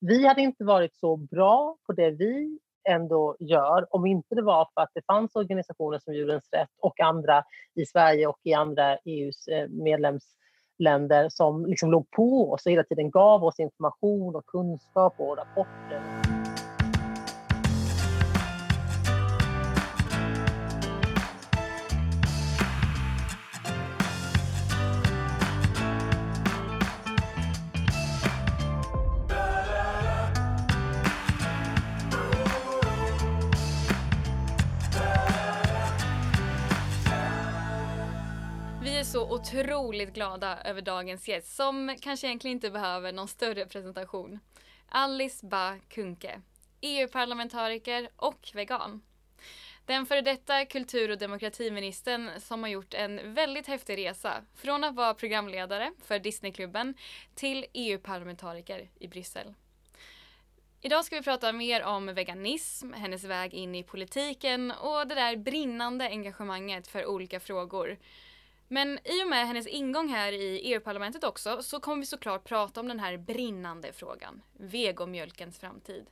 vi hade inte varit så bra på det vi ändå gör om inte det var för att det fanns organisationer som Djurens Rätt och andra i Sverige och i andra EUs eh, medlemsländer som liksom låg på oss och hela tiden gav oss information och kunskap och rapporter. Otroligt glada över dagens gäst som kanske egentligen inte behöver någon större presentation. Alice Bah Kuhnke, EU-parlamentariker och vegan. Den före detta kultur och demokratiministern som har gjort en väldigt häftig resa från att vara programledare för Disneyklubben till EU-parlamentariker i Bryssel. Idag ska vi prata mer om veganism, hennes väg in i politiken och det där brinnande engagemanget för olika frågor men i och med hennes ingång här i EU-parlamentet också så kommer vi såklart prata om den här brinnande frågan, vegomjölkens framtid.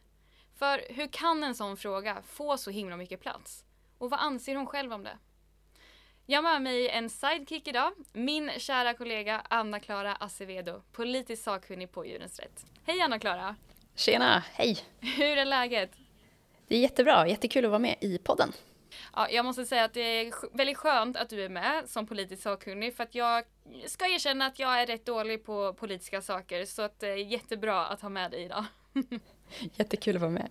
För hur kan en sån fråga få så himla mycket plats? Och vad anser hon själv om det? Jag har med mig en sidekick idag, min kära kollega Anna-Klara Acevedo, politiskt sakkunnig på Djurens Rätt. Hej Anna-Klara! Tjena, hej! Hur är läget? Det är jättebra, jättekul att vara med i podden. Ja, jag måste säga att det är väldigt skönt att du är med som politisk sakkunnig för att jag ska erkänna att jag är rätt dålig på politiska saker så att det är jättebra att ha med dig idag. Jättekul att vara med.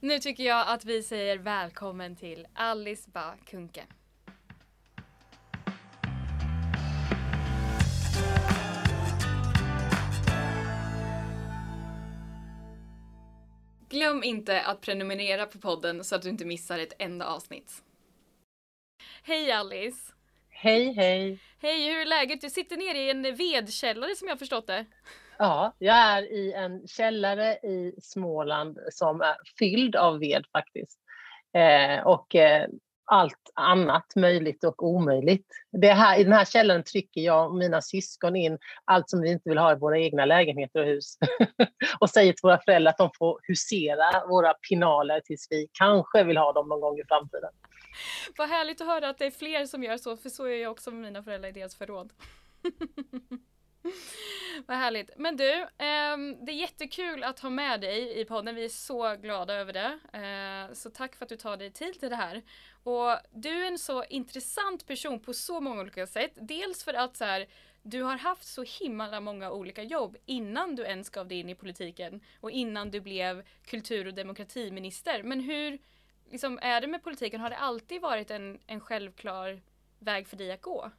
Nu tycker jag att vi säger välkommen till Alice Bah Kuhnke. Glöm inte att prenumerera på podden så att du inte missar ett enda avsnitt. Hej Alice! Hej hej! Hej, hur är läget? Du sitter nere i en vedkällare som jag förstått det. Ja, jag är i en källare i Småland som är fylld av ved faktiskt. Eh, och eh, allt annat möjligt och omöjligt. Det här, I den här källaren trycker jag och mina syskon in allt som vi inte vill ha i våra egna lägenheter och hus. och säger till våra föräldrar att de får husera våra pinaler tills vi kanske vill ha dem någon gång i framtiden. Vad härligt att höra att det är fler som gör så, för så är jag också med mina föräldrar i deras förråd. Vad härligt. Men du, eh, det är jättekul att ha med dig i podden. Vi är så glada över det. Eh, så tack för att du tar dig tid till det här. Och du är en så intressant person på så många olika sätt. Dels för att så här, du har haft så himla många olika jobb innan du ens gav dig in i politiken och innan du blev kultur och demokratiminister. Men hur liksom, är det med politiken? Har det alltid varit en, en självklar väg för dig att gå?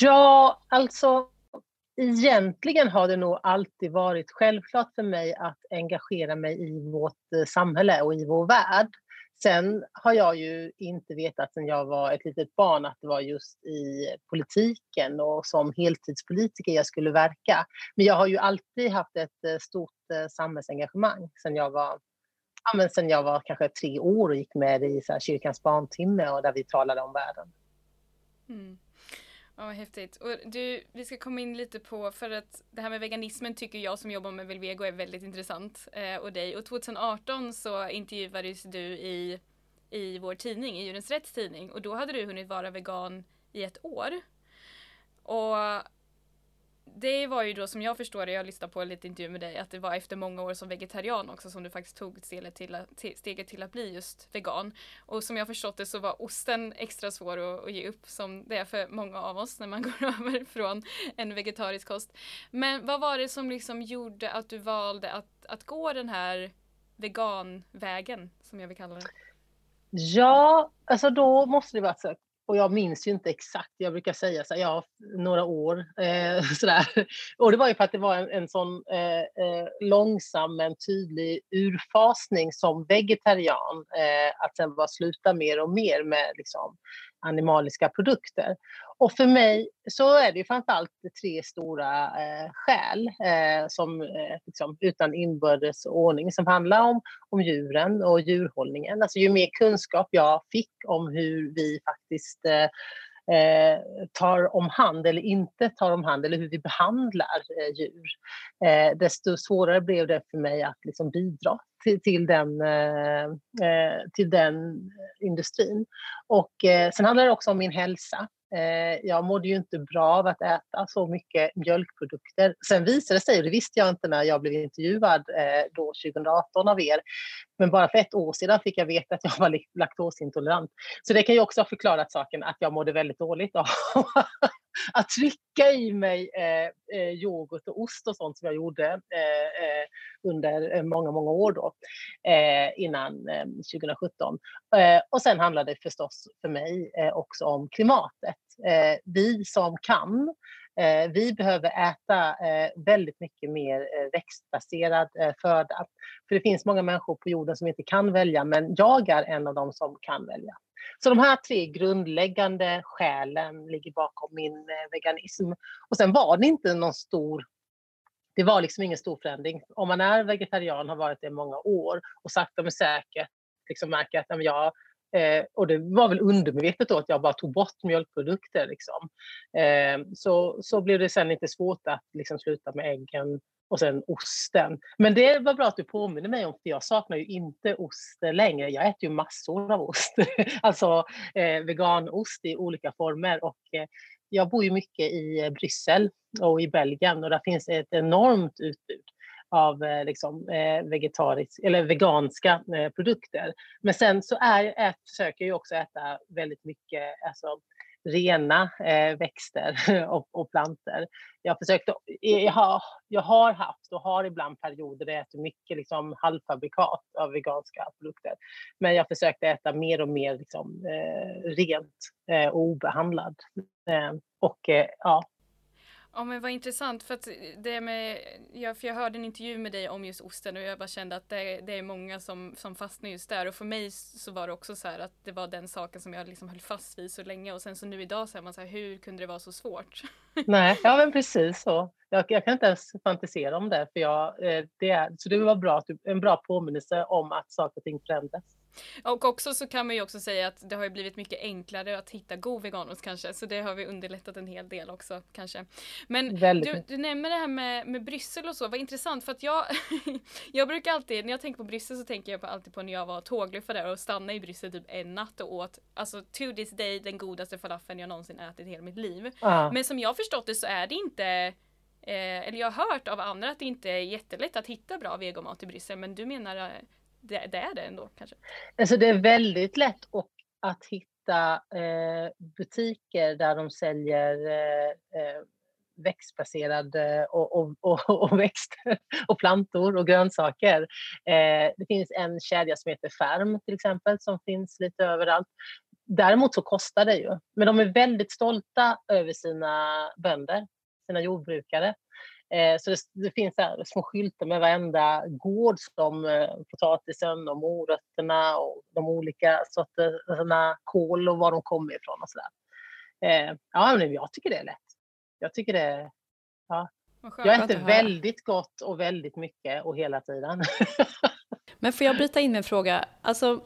Ja, alltså egentligen har det nog alltid varit självklart för mig att engagera mig i vårt eh, samhälle och i vår värld. Sen har jag ju inte vetat sedan jag var ett litet barn att det var just i politiken och som heltidspolitiker jag skulle verka. Men jag har ju alltid haft ett eh, stort eh, samhällsengagemang sedan jag var ja, men sen jag var kanske tre år och gick med i så här, kyrkans barntimme och där vi talade om världen. Mm. Ja, vad häftigt. Och du, vi ska komma in lite på, för att det här med veganismen tycker jag som jobbar med Velvego är väldigt intressant. Eh, och dig. Och 2018 så intervjuades du i, i vår tidning, i Djurens Rätts tidning. Och då hade du hunnit vara vegan i ett år. Och det var ju då som jag förstår det, jag lyssnade på lite intervju med dig, att det var efter många år som vegetarian också som du faktiskt tog steget till att, steget till att bli just vegan. Och som jag förstått det så var osten extra svår att, att ge upp som det är för många av oss när man går över från en vegetarisk kost. Men vad var det som liksom gjorde att du valde att, att gå den här veganvägen, som jag vill kalla det? Ja, alltså då måste det vara så och jag minns ju inte exakt, jag brukar säga så här, ja, några år. Eh, sådär. Och det var ju för att det var en, en sån eh, eh, långsam men tydlig urfasning som vegetarian. Eh, att sen bara sluta mer och mer med liksom, animaliska produkter. Och för mig så är det framförallt tre stora eh, skäl eh, som, eh, liksom, utan inbördes ordning som handlar om, om djuren och djurhållningen. Alltså, ju mer kunskap jag fick om hur vi faktiskt eh, eh, tar om hand eller inte tar om hand eller hur vi behandlar eh, djur, eh, desto svårare blev det för mig att liksom bidra till, till, den, eh, eh till den eh, industrin. Och eh, sen handlar det också om min hälsa. Eh, jag mådde ju inte bra av att äta så mycket mjölkprodukter. Sen visade det sig, och det visste jag inte när jag blev intervjuad eh, då 2018 av er, men bara för ett år sedan fick jag veta att jag var laktosintolerant. Så det kan ju också ha förklarat saken att jag mådde väldigt dåligt av att trycka i mig eh, eh, yoghurt och ost och sånt som jag gjorde eh, eh under eh, många, många år då, eh, innan 2017. och sen handlar det förstås för mig också om klimatet. vi som kan Eh, vi behöver äta eh, väldigt mycket mer eh, växtbaserad föda. För det finns många människor på jorden som inte kan välja, men jag är en av dem som kan välja. Så de här tre grundläggande skälen ligger bakom min eh, veganism. Och sen var det inte någon stor det var liksom ingen stor förändring. Om man är vegetarian, har varit det i många år och sakta men säkert liksom märker att jag Eh, och det var väl undermedvetet då att jag bara tog bort mjölkprodukter. Liksom. Eh, så, så blev det sen inte svårt att liksom, sluta med äggen och sen osten. Men det var bra att du påminner mig om, för jag saknar ju inte ost längre. Jag äter ju massor av ost, alltså eh, veganost i olika former. Och, eh, jag bor ju mycket i eh, Bryssel och i Belgien och där finns ett enormt utbud av eh, liksom, eh, vegetarisk, eller veganska eh, produkter. Men sen så är, ät, försöker jag också äta väldigt mycket alltså, rena eh, växter och, och planter. Jag, försökte, jag, har, jag har haft och har ibland perioder där jag äter mycket liksom, halvfabrikat av veganska produkter. Men jag försökte äta mer och mer liksom, eh, rent eh, och obehandlad. Eh, och eh, ja, Ja men vad intressant för att det med, ja, för jag hörde en intervju med dig om just osten och jag bara kände att det, det är många som, som fastnar just där och för mig så var det också så här att det var den saken som jag liksom höll fast vid så länge och sen så nu idag så är man så här, hur kunde det vara så svårt? Nej, ja men precis så. Jag, jag kan inte ens fantisera om det för jag, eh, det är, så det var bra, en bra påminnelse om att saker och ting förändras. Och också så kan man ju också säga att det har blivit mycket enklare att hitta god veganost kanske, så det har vi underlättat en hel del också kanske. Men du, du nämner det här med, med Bryssel och så, vad intressant för att jag, jag brukar alltid, när jag tänker på Bryssel så tänker jag på, alltid på när jag var tågluffare och stannade i Bryssel typ en natt och åt, alltså to this day, den godaste falafeln jag någonsin ätit i hela mitt liv. Ah. Men som jag förstått det så är det inte Eh, eller jag har hört av andra att det inte är jättelätt att hitta bra vegomat i Bryssel, men du menar eh, det, det, är det ändå kanske? Alltså det är väldigt lätt och, att hitta eh, butiker där de säljer eh, eh växtbaserade eh, och, och, och, och, växter och plantor och grönsaker. Eh, det finns en kedja som heter Färm till exempel som finns lite överallt. Däremot så kostar det ju. Men de är väldigt stolta över sina bönder, sina jordbrukare. Eh, så det, det finns här små skyltar med varenda gård som eh, potatisen och morötterna och de olika sorterna kål och var de kommer ifrån och sådär. Eh, ja, men jag tycker det är lätt. Jag tycker det ja. Jag äter väldigt gott och väldigt mycket och hela tiden. men får jag bryta in med en fråga? Alltså,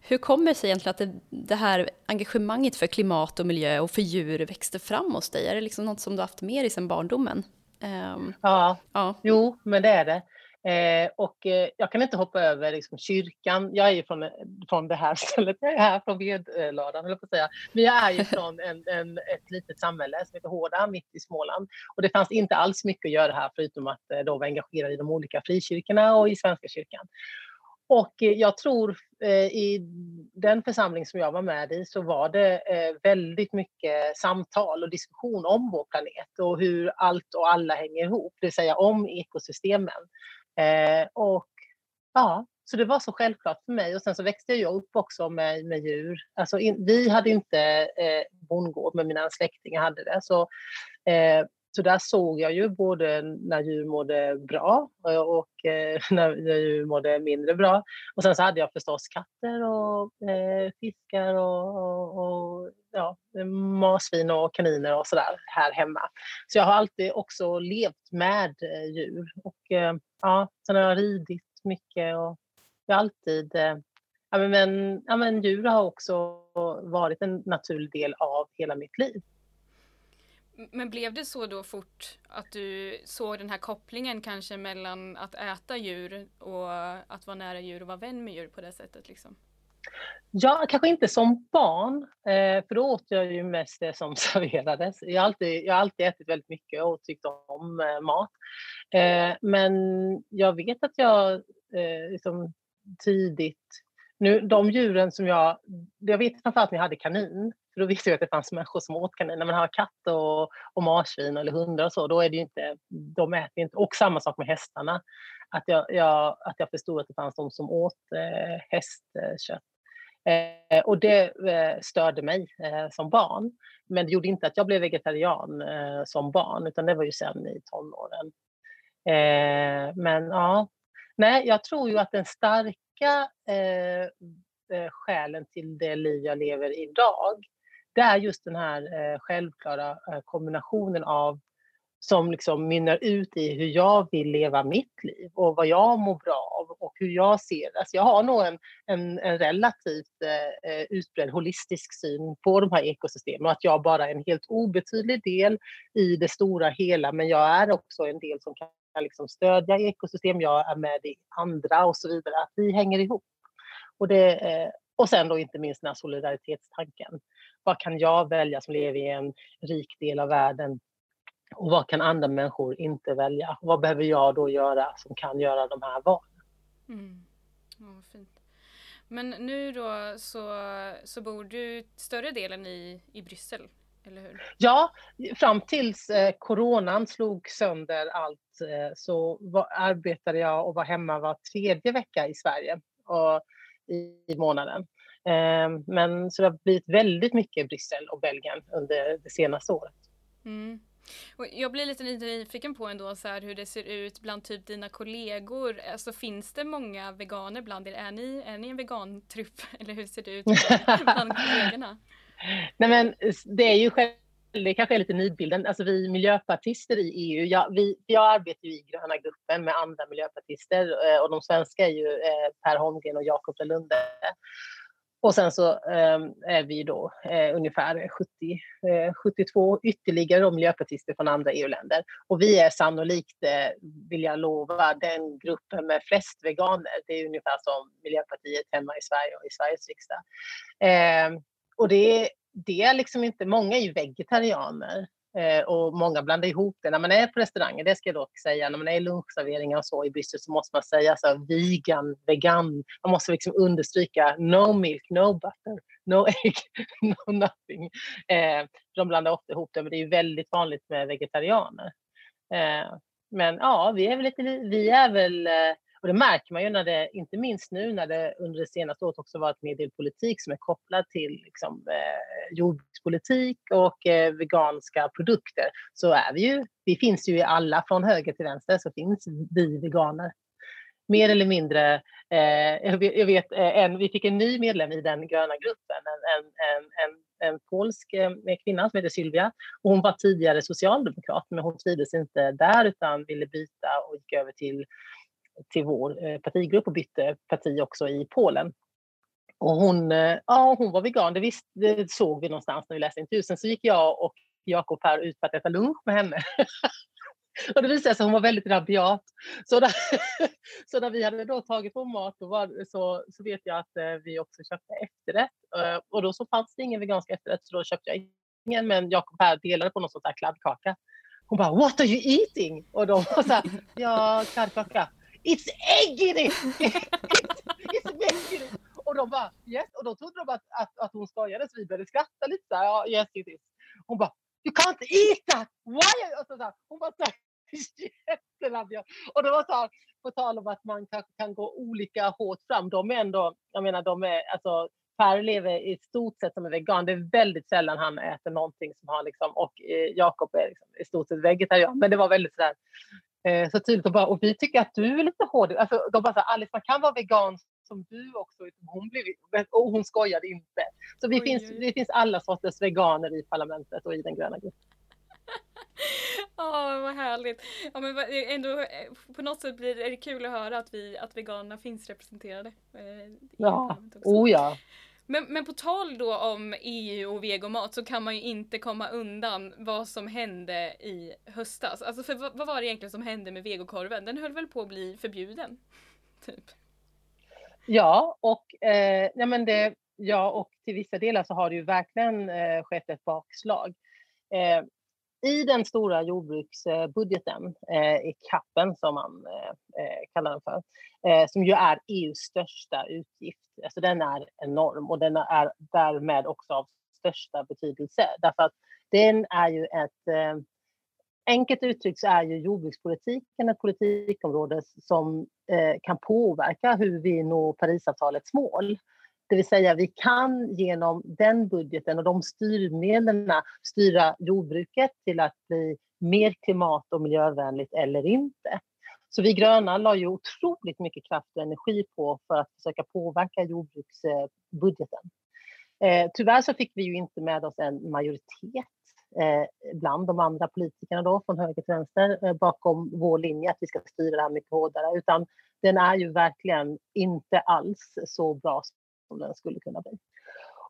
hur kommer det sig egentligen att det, det, här engagemanget för klimat och miljö och för djur växte fram hos dig? Är det liksom något som du haft med dig sedan barndomen? Um, ja, ja, jo, men det är det. Eh, och eh, jag kan inte hoppa över liksom, kyrkan. Jag är ju från, från det här stället, jag är här från Vedlödan, höll på säga. Men jag är ju från en, en, ett litet samhälle som heter Hårda, mitt i Småland. Och det fanns inte alls mycket att göra här förutom att eh, då vara engagerad i de olika frikyrkorna och i Svenska kyrkan. Och eh, jag tror eh, i den församling som jag var med i så var det eh, väldigt mycket samtal och diskussion om vår planet och hur allt och alla hänger ihop, det vill säga om ekosystemen. Och ja, så det var så självklart för mig och sen så växte jag upp också med, med djur. Alltså in, vi hade inte eh, bondgård, men mina släktingar hade det. Så eh, så där såg jag ju både när djur mådde bra eh, och eh, när djur mådde mindre bra. Och sen så hade jag förstås katter och eh, fiskar och, och, och ja, marsvin och kaniner och sådär här hemma. Så jag har alltid också levt med eh, djur. Och ja, sen har jag ridit mycket och jag har alltid ja, men, ja, men djur har också varit en naturlig del av hela mitt liv. Men blev det så då fort att du såg den här kopplingen kanske mellan att äta djur och att vara nära djur och vara vän med djur på det sättet? Liksom? Ja, kanske inte som barn, eh, för då åt jag ju mest det som serverades. Jag har alltid, jag har alltid ätit väldigt mycket och tyckt om eh, mat. Eh, men jag vet att jag liksom tidigt nu, de djuren som jag... Jag vet framförallt när jag hade kanin, för då visste jag att det fanns människor som åt kanin. När man har katt och, och marsvin eller hundar och så, då är det inte... De äter inte... Och samma sak med hästarna. Att jag, jag att jag förstod att det fanns de som åt eh, hästkött. Eh, och det eh, störde mig eh, som barn. Men det gjorde inte att jag blev vegetarian eh, som barn, utan det var ju sen i tonåren. Eh, men ja, nej, jag tror ju att den stark starka eh, eh skälen till det liv jag lever idag, det är just den här eh, självklara eh, kombinationen av som liksom mynnar ut i hur jag vill leva mitt liv och vad jag mår bra av och hur jag ser det. Alltså jag har nog en, en, en relativt eh, eh, utbredd holistisk syn på de här ekosystemen och att jag bara är en helt obetydlig del i det stora hela men jag är också en del som kan kan liksom stödja ekosystem, jag är med i andra och så vidare, att vi hänger ihop. Och, det, eh, och sen då inte minst den här solidaritetstanken. Vad kan jag välja som lever i en rik del av världen och vad kan andra människor inte välja? Vad behöver jag då göra som kan göra de här valen? Mm. Oh, fint. Men nu då så, så bor du större delen i, i Bryssel, eller hur? Ja, fram tills eh, coronan slog sönder allt eh, så var, arbetade jag och var hemma var tredje vecka i Sverige och, i, i månaden. Eh, men så det har blivit väldigt mycket Bryssel och Belgien under det senaste året. Mm. Jag blir lite nyfiken på ändå så här hur det ser ut bland typ dina kollegor. Alltså finns det många veganer bland er? Är ni, är ni en vegantrupp eller hur ser det ut bland kollegorna? Nej men det är ju själv det kanske är lite nidbilden. Alltså vi miljöpartister i EU, ja, vi, jag arbetar ju i gröna gruppen med andra miljöpartister eh, och de svenska är ju eh, Per Holmgren och Jakob Lunde. Och sen så ehm, är vi då eh, ungefär 70, 72 ytterligare miljöpartister från andra EU-länder. Och vi är sannolikt, vill jag lova, den gruppen med flest veganer. Det är ungefär som Miljöpartiet hemma i Sverige och i Sveriges riksdag. Ehm, och det, det är liksom inte, många är ju vegetarianer Eh, och många blandar ihop det. När man är på restauranger, det ska jag dock säga, när man är i lunchserveringar och så i Bryssel så måste man säga så här, vegan, vegan. Man måste liksom understryka no milk, no butter, no egg, no nothing. Eh, de blandar ofta ihop det, men det är väldigt vanligt med vegetarianer. Eh, men ja, vi är väl lite, vi är väl eh, och det märker man ju när det, inte minst nu när det under det senaste året också varit en del politik som är kopplad till liksom, eh, jordbrukspolitik och eh, veganska produkter. Så är vi ju, vi finns ju i alla, från höger till vänster så finns vi veganer. Mer eller mindre, eh, jag vet, eh, en, vi fick en ny medlem i den gröna gruppen, en, en, en, en, en polsk eh, kvinna som heter Sylvia. Och hon var tidigare socialdemokrat men hon trivdes inte där utan ville byta och gick över till till vår eh, partigrupp och bytte parti också i Polen. Och hon, eh, ja, hon var vegan, det, visst, det såg vi någonstans när vi läste intervjun. Sen så gick jag och Jakob här ut för att äta lunch med henne. och det visade sig att hon var väldigt rabiat. Så, när, så när vi hade då tagit vår mat var, så, så vet jag att eh, vi också köpte efterrätt. och då så fanns det ingen vegansk efterrätt så då köpte jag ingen. Men Jakob här delade på någon sån där kladdkaka. Hon bara “What are you eating?” och de var så här “Ja, kladdkaka”. It's egg in it! It's egg in it! Och de bara yes, och då trodde de att, att, att hon skojade så vi började skratta lite såhär, ja yes it is. Hon bara You can't eat that! Why? Och så där, hon bara såhär jätterabiat. Och det var så här, på tal om att man kanske kan gå olika hårt fram. De är ändå, jag menar de är, alltså Per lever i stort sett som en vegan. Det är väldigt sällan han äter någonting som har liksom, och eh, Jakob är liksom i stort sett vegetarian. Men det var väldigt sådär, så tydligt och bara, och vi tycker att du är lite hård. Alltså, de bara så här, Alice man kan vara vegan som du också. Hon, blev, och hon skojade inte. Så vi oj, finns, det finns alla sorters veganer i parlamentet och i den gröna gruppen. Ja, oh, vad härligt. Ja, men ändå, eh, på något sätt blir det, är det kul att höra att, vi, att veganerna finns representerade. Eh, ja, oh ja. Men, men på tal då om EU och vegomat så kan man ju inte komma undan vad som hände i höstas. Alltså för vad, vad var det egentligen som hände med vegokorven? Den höll väl på att bli förbjuden? Typ. Ja, och, eh, ja, men det, ja, och till vissa delar så har det ju verkligen eh, skett ett bakslag. Eh, i den stora jordbruksbudgeten, eh, i kappen som man eh, eh, kallar den för, eh, som ju är EUs största utgift, alltså den är enorm och den är därmed också av största betydelse. Därför att den är ju ett eh, Enkelt uttryckt så är ju jordbrukspolitiken ett politikområde som eh, kan påverka hur vi når Parisavtalets mål. Det vill säga vi kan genom den budgeten och de styrmedlen styra jordbruket till att bli mer klimat och miljövänligt eller inte. Så vi gröna la ju otroligt mycket kraft och energi på för att försöka påverka jordbruksbudgeten. Eh, tyvärr så fick vi ju inte med oss en majoritet eh, bland de andra politikerna då, från höger till vänster eh, bakom vår linje att vi ska styra det här mycket hårdare. Utan den är ju verkligen inte alls så bra som den skulle kunna bli.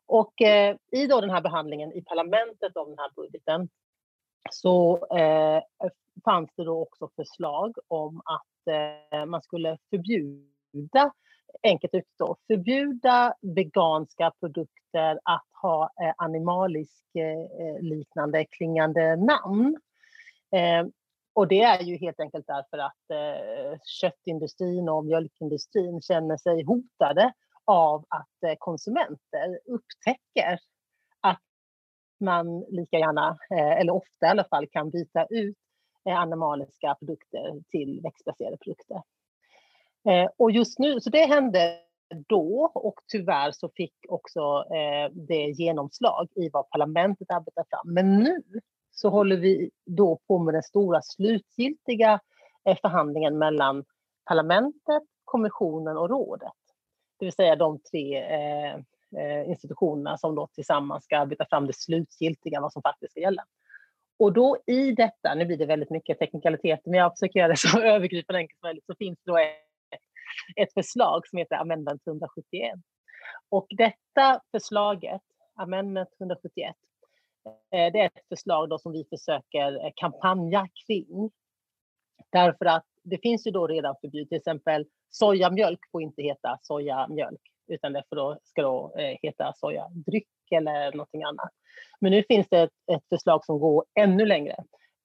Och eh, i då den här behandlingen i parlamentet av den här budgeten så eh, fanns det då också förslag om att eh, man skulle förbjuda enkelt uttryckt förbjuda veganska produkter att ha eh, animalisk eh, liknande klingande namn. Eh, och det är ju helt enkelt därför att eh, köttindustrin och mjölkindustrin känner sig hotade av att eh, konsumenter upptäcker att man lika gärna, eh, eller ofta i alla fall, kan byta ut eh, animaliska produkter till växtbaserade produkter. Och just nu, så det hände då och tyvärr så fick också det genomslag i vad parlamentet arbetar fram. Men nu så håller vi då på med den stora slutgiltiga förhandlingen mellan parlamentet, kommissionen och rådet. Det vill säga de tre eh, eh, institutionerna som då tillsammans ska arbeta fram det slutgiltiga, vad som faktiskt ska gälla. Och då i detta, nu blir det väldigt mycket teknikaliteter, men jag försöker göra det så övergripande enkelt som möjligt, så finns det då ett förslag som heter Amendment 171. Och detta förslaget, Amendment 171, eh, det är ett förslag då som vi försöker eh, kampanja kring. Därför att det finns ju då redan förbud, till exempel sojamjölk får inte heta sojamjölk, utan det då, ska då eh, heta sojadryck eller någonting annat. Men nu finns det ett, ett förslag som går ännu längre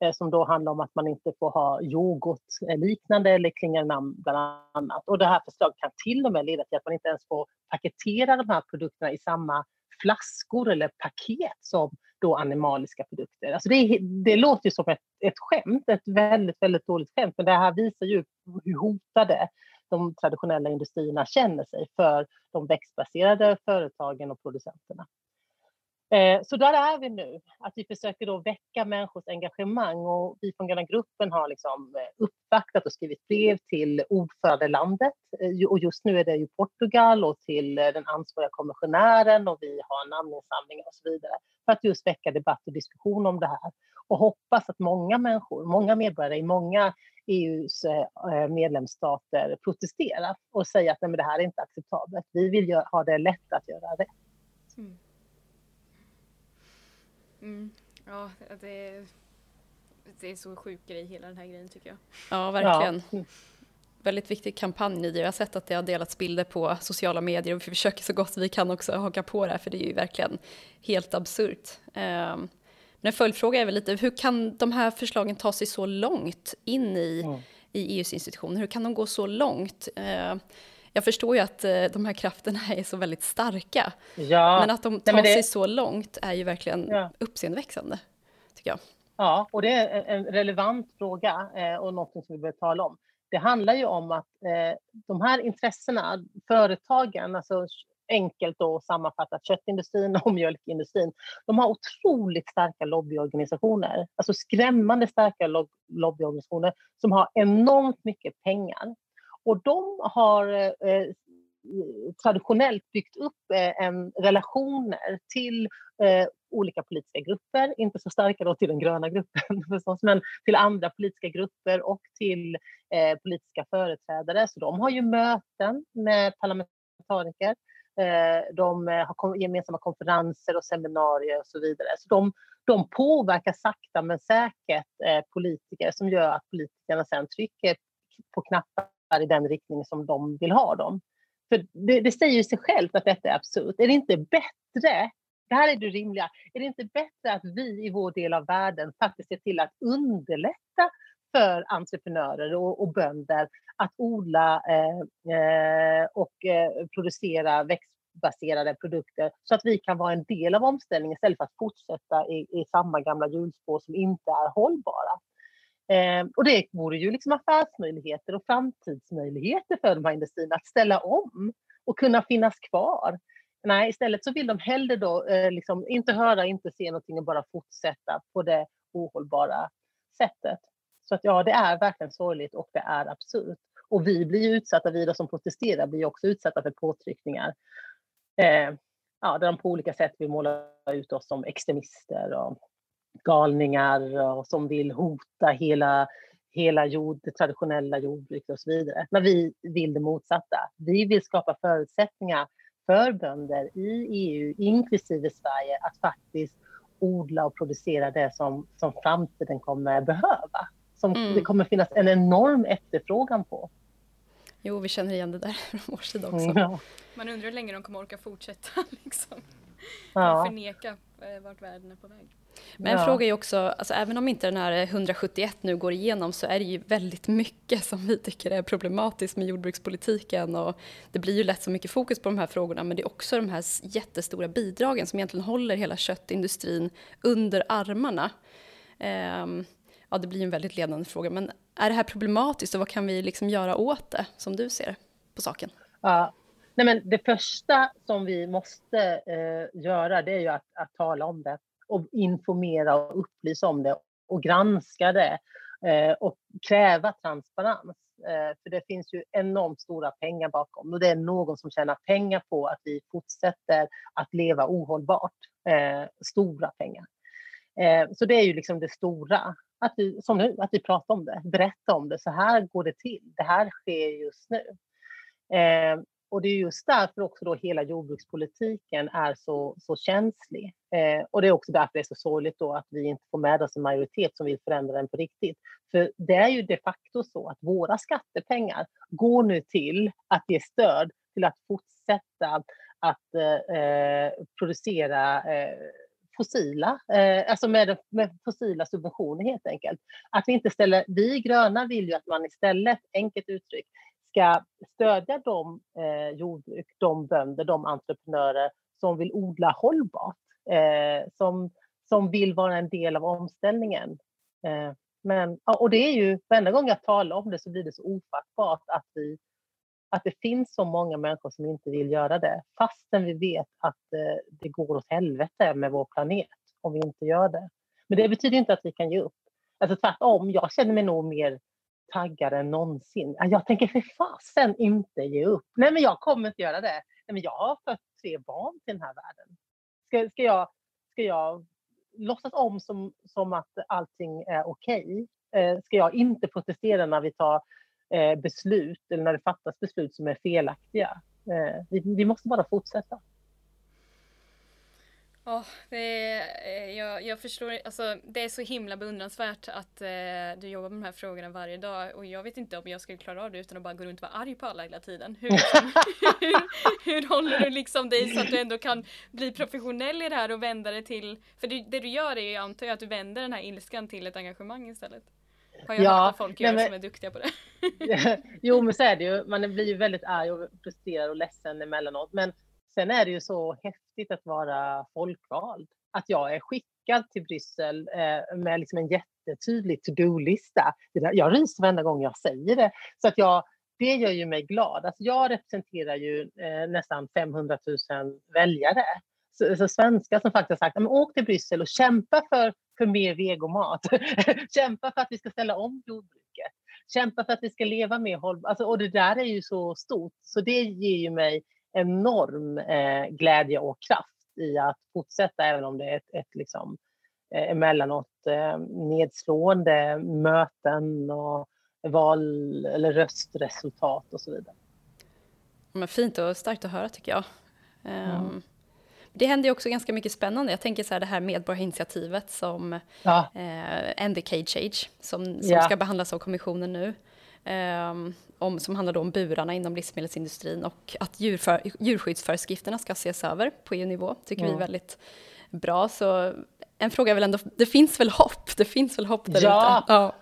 eh, som då handlar om att man inte får ha yoghurtliknande eh, eller klingande namn bland annat. Och det här förslaget kan till och med leda till att man inte ens får paketera de här produkterna i samma flaskor eller paket som då animaliska produkter. Alltså det, det låter ju som ett, ett skämt, ett väldigt, väldigt dåligt skämt, men det här visar ju hur hotade de traditionella industrierna känner sig för de växtbaserade företagen och producenterna. Eh, så där är vi nu, att vi försöker då väcka människors engagemang och vi från Gröna gruppen har liksom eh, uppvaktat och skrivit brev till ordförandelandet eh, och just nu är det ju Portugal och till den ansvariga kommissionären och vi har namninsamlingar och så vidare för att just väcka debatt och diskussion om det här och hoppas att många människor, många medborgare i många EUs medlemsstater protesterar och säger att nej, men det här är inte acceptabelt. Vi vill ha det lätt att göra rätt. Mm. Mm. Ja, det är, det är så sjuk grej hela den här grejen tycker jag. Ja, verkligen. Ja. Väldigt viktig kampanj Jag har sett att det har delats bilder på sociala medier och vi försöker så gott vi kan också haka på det här för det är ju verkligen helt absurt. Um, men en följdfråga är väl lite, hur kan de här förslagen ta sig så långt in i, mm. i EUs institutioner? Hur kan de gå så långt? Uh, jag förstår ju att eh, de här krafterna är så väldigt starka. Ja. Men att de tar Nej, det... sig så långt är ju verkligen ja. uppseendeväxande, tycker jag. Ja, och det är en relevant fråga eh, och något som vi behöver tala om. Det handlar ju om att eh, de här intressena, företagen, alltså enkelt då sammanfattat köttindustrin och mjölkindustrin, de har otroligt starka lobbyorganisationer, alltså skrämmande starka lobbyorganisationer som har enormt mycket pengar. Och de har eh, eh traditionellt byggt upp eh, en relationer till eh, olika politiska grupper, inte så starka då till den gröna gruppen förstås, men till andra politiska grupper och till eh, politiska företrädare. Så de har ju möten med parlamentariker. Eh, de eh, har gemensamma konferenser och seminarier och så vidare. Så de, de påverkar sakta men säkert politiker som gör att politikerna sen trycker på knappar i den riktning som de vill ha dem. För det, det säger sig självt att detta är absurt. Är det inte bättre, det här är det rimliga, är det inte bättre att vi i vår del av världen faktiskt ser till att underlätta för entreprenörer och, och bönder att odla eh, eh och eh, producera växtbaserade produkter så att vi kan vara en del av omställningen istället för att fortsätta i, i samma gamla hjulspår som inte är hållbara. Eh, och det vore ju liksom affärsmöjligheter och framtidsmöjligheter för de här industrierna att ställa om och kunna finnas kvar. Nej, istället så vill de hellre då eh, liksom inte höra, inte se någonting och bara fortsätta på det ohållbara sättet. Så att ja, det är verkligen sorgligt och det är absurt. Och vi blir ju utsatta, vi som protesterar blir också utsatta för påtryckningar. Eh, ja, där de på olika sätt vill måla ut oss som extremister och galningar och som vill hota hela, hela jord, det traditionella jordbruket och så vidare. Men vi vill det motsatta. Vi vill skapa förutsättningar för bönder i EU, inklusive Sverige, att faktiskt odla och producera det som, som framtiden kommer behöva. Som mm. det kommer finnas en enorm efterfrågan på. Jo, vi känner igen det där från vår sida också. Ja. Man undrar hur länge de kommer orka fortsätta liksom. Ja. Förneka eh, vart världen är på väg. Men en ja. fråga är också, alltså, även om inte den här 171 nu går igenom så är det ju väldigt mycket som vi tycker är problematiskt med jordbrukspolitiken och det blir ju lätt så mycket fokus på de här frågorna men det är också de här jättestora bidragen som egentligen håller hela köttindustrin under armarna. Um, ja, det blir en väldigt ledande fråga men är det här problematiskt och vad kan vi liksom göra åt det som du ser på saken? Ja. Nej, men det första som vi måste eh, göra det är ju att, att tala om det och informera och upplysa om det och granska det eh, och kräva transparens. Eh, för det finns ju enormt stora pengar bakom och det är någon som tjänar pengar på att vi fortsätter att leva ohållbart. Eh, stora pengar. Eh, så det är ju liksom det stora, att vi, som nu, att vi pratar om det, berättar om det. Så här går det till. Det här sker just nu. Eh, och det är just därför också då hela jordbrukspolitiken är så, så känslig. Eh, och det är också därför det är så sorgligt då att vi inte får med oss en majoritet som vill förändra den på riktigt. För det är ju de facto så att våra skattepengar går nu till att ge stöd till att fortsätta att eh, eh producera eh, fossila, eh, alltså med, med, fossila subventioner helt enkelt. Att vi inte ställer, vi gröna vill ju att man istället, enkelt uttryckt, ska stödja de eh, jordbruk, de bönder, de entreprenörer som vill odla hållbart, eh, som, som vill vara en del av omställningen. Eh, men, och det är ju, varenda gång jag talar om det så blir det så ofattbart att, vi, att det finns så många människor som inte vill göra det, fastän vi vet att eh, det går åt helvete med vår planet om vi inte gör det. Men det betyder inte att vi kan ge upp. Alltså tvärtom, jag känner mig nog mer taggad än någonsin. Jag tänker för fasen inte ge upp. Nej, men jag kommer inte göra det. Nej, men jag har fött tre barn till den här världen. Ska, ska, jag, ska jag låtsas om som, som att allting är okej? Okay? Ska jag inte protestera när vi tar eh, beslut eller när det fattas beslut som är felaktiga? Eh, vi, vi måste bara fortsätta. Ja, det är, jag, jag förstår, alltså det är så himla beundransvärt att eh, du jobbar med de här frågorna varje dag och jag vet inte om jag skulle klara av det utan att bara gå runt och vara arg på alla hela tiden. Hur, liksom, hur, hur, håller du liksom dig så att du ändå kan bli professionell i det här och vända det till, för det, det du gör är jag antar jag att du vänder den här ilskan till ett engagemang istället. Har jag ja, hört att folk gör men, som är duktiga på det. jo men så är det ju, man blir ju väldigt arg och frustrerad och ledsen emellanåt men Sen är det ju så häftigt att vara folkvald. Att jag är skickad till Bryssel eh, med liksom en jättetydlig to-do-lista. Jag ryser varenda gång jag säger det. Så att jag, det gör ju mig glad. Alltså jag representerar ju eh, nästan 500 000 väljare. Så, så svenskar som faktiskt har sagt att åk till Bryssel och kämpa för, för mer vegomat. kämpa för att vi ska ställa om jordbruket. Kämpa för att vi ska leva mer hållbart. Alltså, och det där är ju så stort. Så det ger ju mig enorm eh, glädje och kraft i att fortsätta även om det är ett, ett liksom, eh, emellanåt eh, nedslående möten och val eller röstresultat och så vidare. Men fint och starkt att höra tycker jag. Mm. Det händer ju också ganska mycket spännande. Jag tänker så här det här medborgarinitiativet som ja. eh, End the Cage Age, som, som ja. ska behandlas av kommissionen nu. Eh, om, som handlar om burarna inom livsmedelsindustrin och att djurför, djurskyddsföreskrifterna ska ses över på EU-nivå, tycker mm. vi är väldigt bra. Så en fråga är väl ändå, det finns väl hopp? Det finns väl hopp där ja. ute? Ja,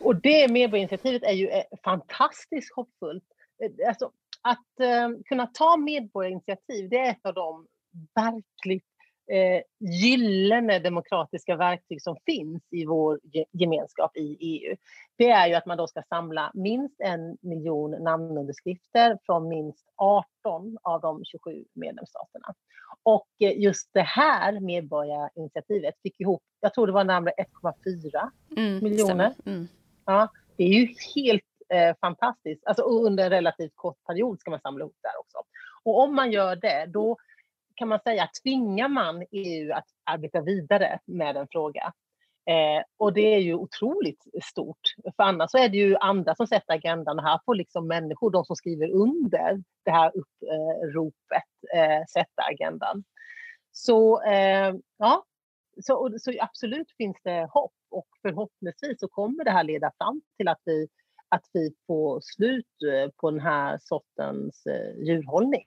och det medborgarinitiativet är ju eh, fantastiskt hoppfullt. Eh, alltså, att eh, kunna ta medborgarinitiativ, det är ett av de verkligt eh, gyllene demokratiska verktyg som finns i vår gemenskap i EU. Det är ju att man då ska samla minst en miljon namnunderskrifter från minst 18 av de 27 medlemsstaterna. Och eh, just det här medborgarinitiativet fick ihop, jag tror det var närmare 1,4 mm, miljoner. Mm. Ja, det är ju helt eh, fantastiskt. Alltså under en relativt kort period ska man samla ihop där också. Och om man gör det, då kan man säga tvingar man EU att arbeta vidare med en fråga. Eh, och det är ju otroligt stort, för annars så är det ju andra som sätter agendan här får liksom människor, de som skriver under det här uppropet, eh, sätta agendan. Så eh, ja, så, så absolut finns det hopp och förhoppningsvis så kommer det här leda fram till att vi, att vi får slut eh, på den här sortens eh, djurhållning.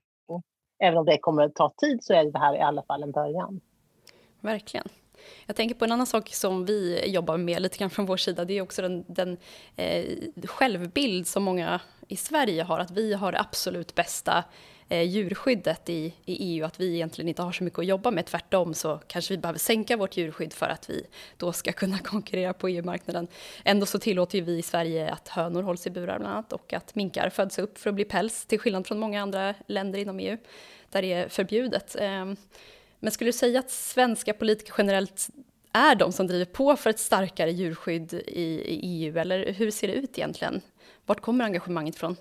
Även om det kommer att ta tid så är det här i alla fall en början. Verkligen. Jag tänker på en annan sak som vi jobbar med lite grann från vår sida. Det är också den, den eh, självbild som många i Sverige har, att vi har det absolut bästa Eh, djurskyddet i, i EU, att vi egentligen inte har så mycket att jobba med. Tvärtom så kanske vi behöver sänka vårt djurskydd för att vi då ska kunna konkurrera på EU-marknaden. Ändå så tillåter ju vi i Sverige att hönor hålls i burar bland annat och att minkar föds upp för att bli päls, till skillnad från många andra länder inom EU där det är förbjudet. Ehm, men skulle du säga att svenska politiker generellt är de som driver på för ett starkare djurskydd i EU, eller hur ser det ut egentligen? Vart kommer engagemanget från?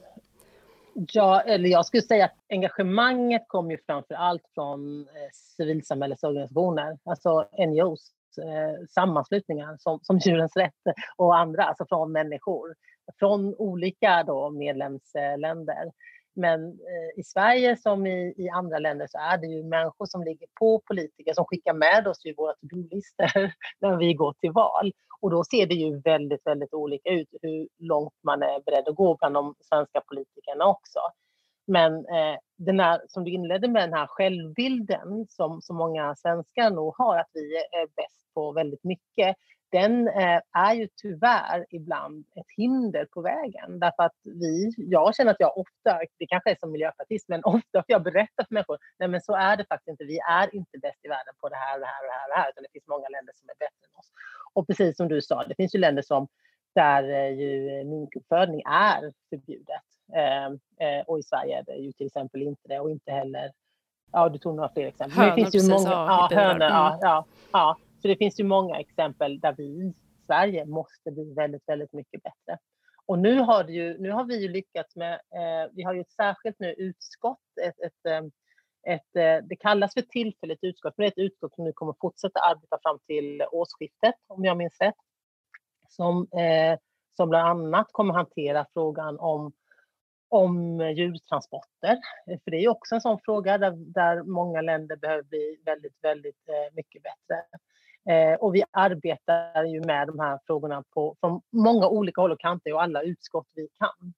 Ja, eller jag skulle säga att engagemanget kommer ju framför allt från eh, civilsamhällesorganisationer, alltså NGOs, eh, sammanslutningar som, som Djurens Rätt och andra, alltså från människor, från olika då medlemsländer. Men eh, i Sverige som i, i, andra länder så är det ju människor som ligger på politiker som skickar med oss i våra to-do-listor när vi går till val. Och då ser det ju väldigt, väldigt olika ut hur långt man är beredd att gå bland de svenska politikerna också. Men eh, den här, som du inledde med, den här självbilden som så många svenskar nog har, att vi är bäst på väldigt mycket, den eh, är ju tyvärr ibland ett hinder på vägen. Därför att vi, jag känner att jag ofta, det kanske är som miljöpartist, men ofta får jag berätta för människor, nej men så är det faktiskt inte. Vi är inte bäst i världen på det här och det här och det här, och det här utan det finns många länder som är bättre än oss. Och precis som du sa, det finns ju länder som där eh, ju minkuppfödning är förbjudet. Eh, eh, och i Sverige är det ju till exempel inte det och inte heller, ja du tog några fler exempel. Hönor, det finns ju många, ja, hönor, mm. ja, ja, ja. Så det finns ju många exempel där vi i Sverige måste bli väldigt, väldigt mycket bättre. Och nu har, det ju, nu har vi ju lyckats med, eh, vi har ju ett särskilt nu utskott, ett, ett, eh, ett, eh, det kallas för tillfälligt utskott, men det är ett utskott som nu kommer fortsätta arbeta fram till årsskiftet, om jag minns rätt, som, eh, som bland annat kommer hantera frågan om om djurtransporter. För det är också en sån fråga där, där många länder behöver bli väldigt, väldigt eh, mycket bättre. Eh, och vi arbetar ju med de här frågorna på, från många olika håll och kanter och alla utskott vi kan.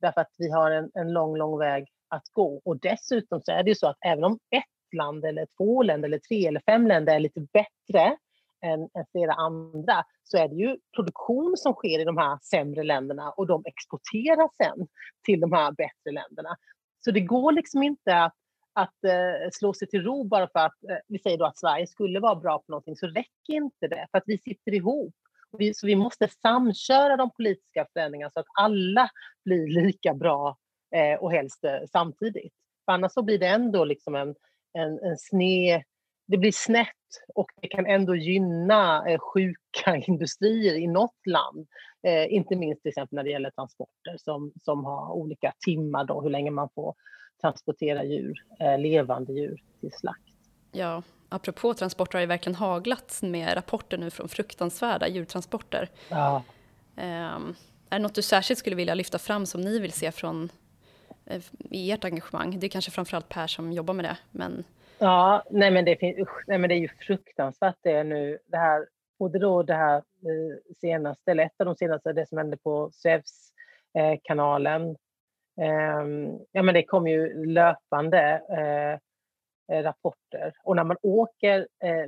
Därför att vi har en, en lång, lång väg att gå. Och dessutom så är det ju så att även om ett land eller två länder eller tre eller fem länder är lite bättre än, än flera andra så är det ju produktion som sker i de här sämre länderna och de exporteras sen till de här bättre länderna. Så det går liksom inte att att eh, slå sig till ro bara för att eh, vi säger då att Sverige skulle vara bra på någonting så räcker inte det för att vi sitter ihop. Vi, så vi måste samköra de politiska förändringarna så att alla blir lika bra eh, och helst eh, samtidigt. För annars så blir det ändå liksom en, en, en sned, det blir snett och det kan ändå gynna eh, sjuka industrier i något land. Eh, inte minst till exempel när det gäller transporter som, som har olika timmar då, hur länge man får transportera djur, eh, levande djur till slakt. Ja, apropå transporter har det verkligen haglat med rapporter nu från fruktansvärda djurtransporter. Ja. Um, är det något du särskilt skulle vilja lyfta fram som ni vill se från uh, i ert engagemang? Det är kanske framförallt Per som jobbar med det, men... Ja, nej men det, finns, usch, nej men det är ju fruktansvärt det är nu. Det här, både då det här eh, senaste, eller ett av de senaste, det som hände på Suezkanalen. Eh, ja men det kom ju löpande eh, eh, rapporter. Och när man åker eh,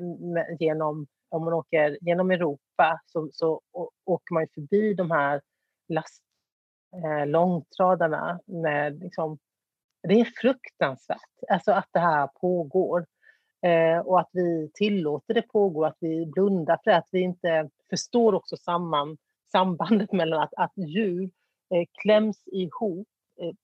genom, om man åker genom Europa så, så åker man förbi de här last, eh, långtradarna med liksom, det är fruktansvärt alltså att det här pågår. Eh, och att vi tillåter det pågå, att vi blundar för det, att vi inte förstår också samman, sambandet mellan att, att djur eh, kläms ihop Eh,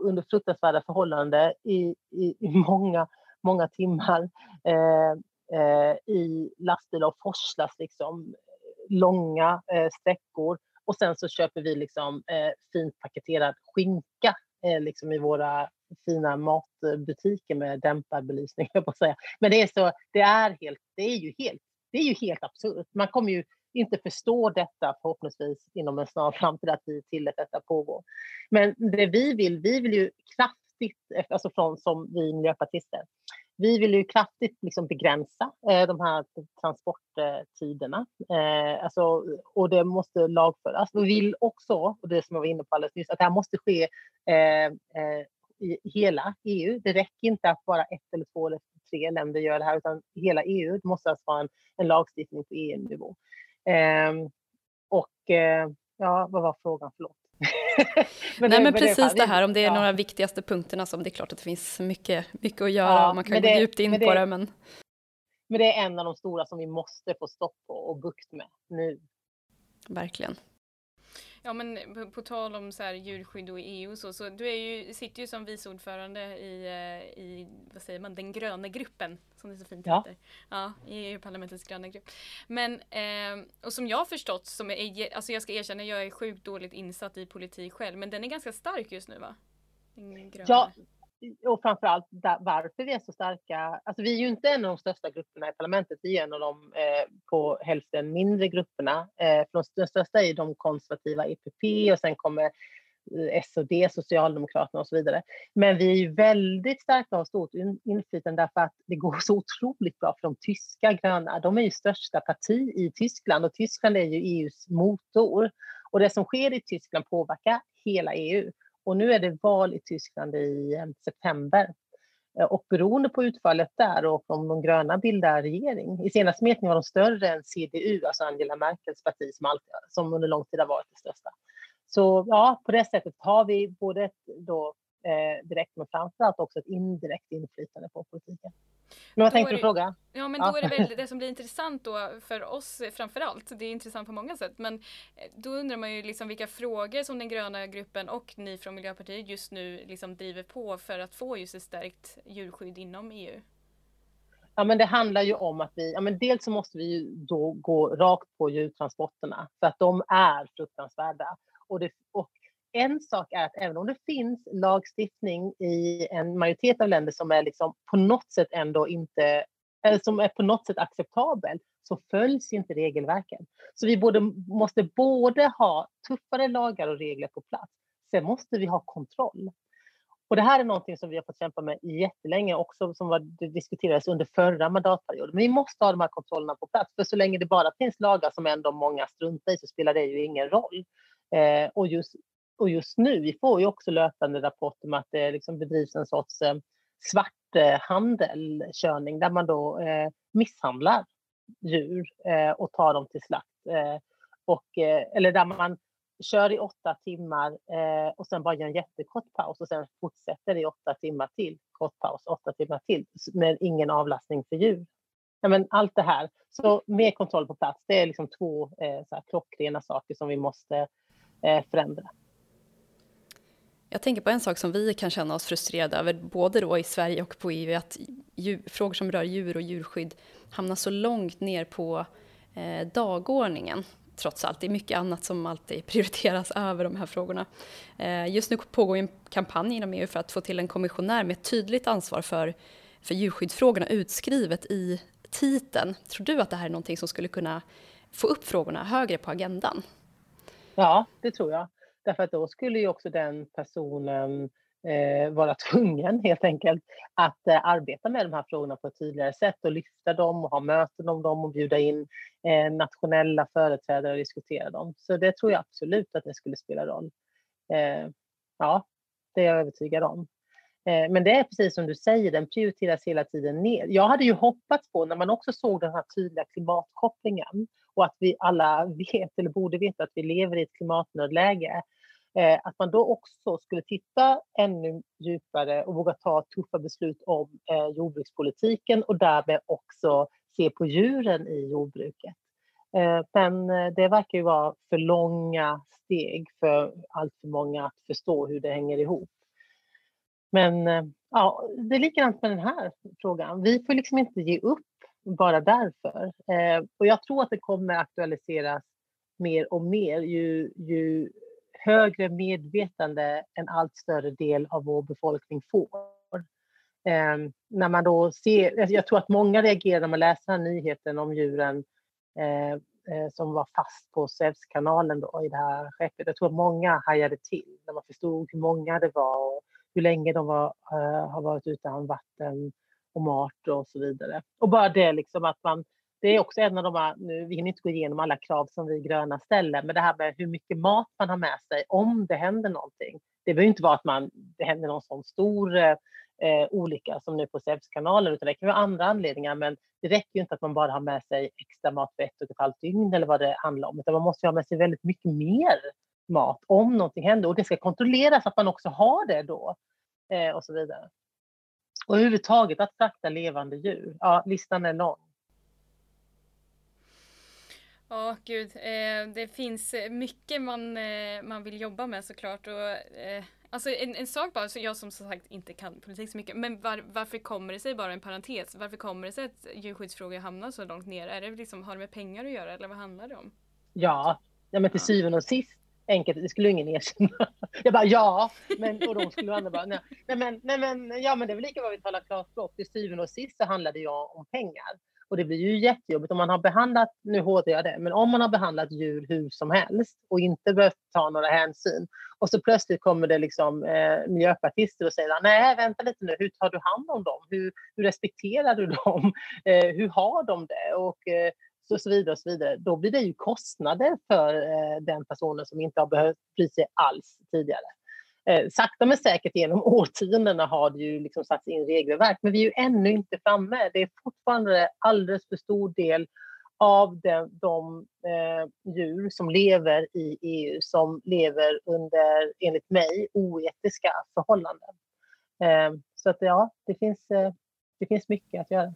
under fruktansvärda förhållanden i, i, i många många timmar eh, eh, i lastbilar och forslas liksom eh, långa eh, sträckor. Och sen så köper vi liksom eh, fint paketerad skinka eh, liksom i våra fina matbutiker med dämpad belysning, jag på säga. Men det är, så, det, är helt, det, är ju helt, det är ju helt absurt. Man kommer ju inte förstår detta förhoppningsvis inom en snar framtid att vi tillät detta pågå. Men det vi vill, vi vill ju kraftigt, eh, alltså från som vi miljöpartister, vi vill ju kraftigt liksom begränsa eh, de här transporttiderna. Eh, alltså, och det måste lagföras. Vi vill också, och det som jag var inne på alldeles nyss, att det här måste ske eh, eh i hela EU. Det räcker inte att bara ett eller två eller tre länder gör det här, utan hela EU. Det måste alltså vara en, en lagstiftning på EU-nivå. Ehm, och eh, ja, vad var frågan? Förlåt. men Nej, men precis det, här, om det är ja. några viktigaste punkterna som det är klart att det finns mycket, mycket att göra ja, man kan gå det, djupt in det, på det. Men... men det är en av de stora som vi måste få stopp på och bukt med nu. Verkligen. Ja men på, på, tal om så här djurskydd och EU så, så du är ju, sitter ju som vice ordförande i, eh, i, vad säger man, den gröna gruppen som det så fint ja. heter. Ja, i EU-parlamentets gröna grupp. Men, eh, och som jag har förstått, som är, alltså jag ska erkänna, jag är sjukt dåligt insatt i politik själv, men den är ganska stark just nu va? Ja, och framförallt där, varför vi är så starka. Alltså vi är ju inte en av de största grupperna i parlamentet, vi är en av de eh, på hälften mindre grupperna. Eh, för de största är de konservativa EPP och sen kommer eh, SOD, Socialdemokraterna och så vidare. Men vi är ju väldigt starka och har stort inflytande därför att det går så otroligt bra för de tyska gröna. De är ju största parti i Tyskland och Tyskland är ju EUs motor. Och det som sker i Tyskland påverkar hela EU. Och nu är det val i Tyskland i eh, september. Eh, och beroende på utfallet där och om de gröna bildar regering. I senaste mätningen var de större än CDU, alltså Angela Merkels parti som, alltid, som under lång tid har varit det största. Så ja, på det sättet har vi både ett då, eh, direkt men framförallt också ett indirekt inflytande på politiken. Men vad tänkte du fråga? Ja men då är det väl det som blir intressant då för oss framförallt. Det är intressant på många sätt. Men eh, då undrar man ju liksom vilka frågor som den gröna gruppen och ni från Miljöpartiet just nu liksom driver på för att få just ett stärkt djurskydd inom EU. Ja, men det handlar ju om att vi, ja, men dels så måste vi ju då gå rakt på djurtransporterna för att de är fruktansvärda. Och, det, och en sak är att även om det finns lagstiftning i en majoritet av länder som är liksom på något sätt ändå inte, eller som är på något sätt acceptabel, så följs inte regelverken. Så vi både, måste både ha tuffare lagar och regler på plats. Sen måste vi ha kontroll. Och det här är någonting som vi har fått kämpa med jättelänge också, som var, diskuterades under förra mandatperioden. Men vi måste ha de här kontrollerna på plats, för så länge det bara finns lagar som ändå många struntar i så spelar det ju ingen roll. Eh, och just och just nu, vi får ju också löpande rapporter om att det liksom bedrivs en sorts eh, svarthandelkörning där man då eh, misshandlar djur eh, och tar dem till slakt. Eh, och, eh, eller där man kör i åtta timmar eh, och sen bara gör en jättekort paus och sen fortsätter i åtta timmar till, kort paus, åtta timmar till, med ingen avlastning för djur. Ja, men allt det här. Så mer kontroll på plats, det är liksom två eh, så här, klockrena saker som vi måste förändra. Jag tänker på en sak som vi kan känna oss frustrerade över, både då i Sverige och på EU, att djur, frågor som rör djur och djurskydd hamnar så långt ner på eh, dagordningen. Trots allt, det är mycket annat som alltid prioriteras över de här frågorna. Eh, just nu pågår en kampanj inom EU för att få till en kommissionär med tydligt ansvar för för djurskyddsfrågorna utskrivet i titeln. Tror du att det här är någonting som skulle kunna få upp frågorna högre på agendan? Ja, det tror jag. Därför att då skulle ju också den personen eh, vara tvungen helt enkelt att eh, arbeta med de här frågorna på ett tydligare sätt och lyfta dem och ha möten om dem och bjuda in eh, nationella företrädare och diskutera dem. Så det tror jag absolut att det skulle spela roll. Eh, ja, det är jag övertygad om. Eh, men det är precis som du säger, den prioriteras hela tiden ner. Jag hade ju hoppats på, när man också såg den här tydliga klimatkopplingen och att vi alla vet, eller borde veta, att vi lever i ett klimatnödläge, eh, att man då också skulle titta ännu djupare och våga ta tuffa beslut om eh, jordbrukspolitiken och därmed också se på djuren i jordbruket. Men det verkar ju vara för långa steg för allt för många att förstå hur det hänger ihop. Men eh, ja, det är likadant med den här frågan. Vi får liksom inte ge upp bara därför. Eh, och jag tror att det kommer aktualiseras mer och mer ju, ju högre medvetande en allt större del av vår befolkning får. Eh, när man då ser, alltså jag tror att många reagerar när man läser den här nyheten om djuren eh, eh som var fast på Suezkanalen i det här skeppet. Jag tror att många hajade till när man förstod hur många det var och hur länge de var, uh, har varit utan vatten och mat och så vidare. Och bara det liksom att man, det är också en av de här, nu, vi hinner inte gå igenom alla krav som vi gröna ställer, men det här med hur mycket mat man har med sig om det händer någonting. Det behöver inte vara att man, det händer någon sån stor eh, eh olycka som nu på Sävskanalen, utan det kan vara andra anledningar, men det räcker ju inte att man bara har med sig extra mat för ett och ett halvt dygn eller vad det handlar om, utan man måste ha med sig väldigt mycket mer mat om någonting händer och det ska kontrolleras att man också har det då eh, och så vidare. Och överhuvudtaget att frakta levande djur, ja listan är lång. Ja, gud. Eh, det finns mycket man, eh, man vill jobba med såklart. Och, eh, alltså en, en sak bara, så jag som sagt inte kan politik så mycket, men var, varför kommer det sig, bara en parentes, varför kommer det sig att djurskyddsfrågor hamnar så långt ner? Är det liksom, har det med pengar att göra eller vad handlar det om? Ja, ja men till syvende och sist enkelt, det skulle ingen erkänna. Jag bara ja, men, och de skulle andra bara nej. nej. men, nej men, ja men det är väl lika bra vi talar klarspråk. Till syvende och sist så handlar det ju om pengar. Och det blir ju jättejobbigt om man har behandlat, nu hårdar jag det, men om man har behandlat djur hur som helst och inte behövt ta några hänsyn och så plötsligt kommer det liksom eh, miljöpartister och säger nej vänta lite nu, hur tar du hand om dem? Hur, hur respekterar du dem? Eh, hur har de det? Och eh, och så vidare och så vidare, då blir det ju kostnader för eh, den personen som inte har behövt bry sig alls tidigare. Eh, sakta men säkert genom årtiondena har det ju liksom satts in regelverk, men vi är ju ännu inte framme. Det är fortfarande alldeles för stor del av de, de eh, djur som lever i EU som lever under, enligt mig, oetiska förhållanden. Eh, så att ja, det finns, eh, det finns mycket att göra.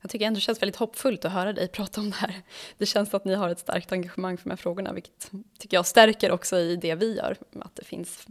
Jag tycker ändå det känns väldigt hoppfullt att höra dig prata om det här. Det känns att ni har ett starkt engagemang för de här frågorna, vilket tycker jag stärker också i det vi gör, att det finns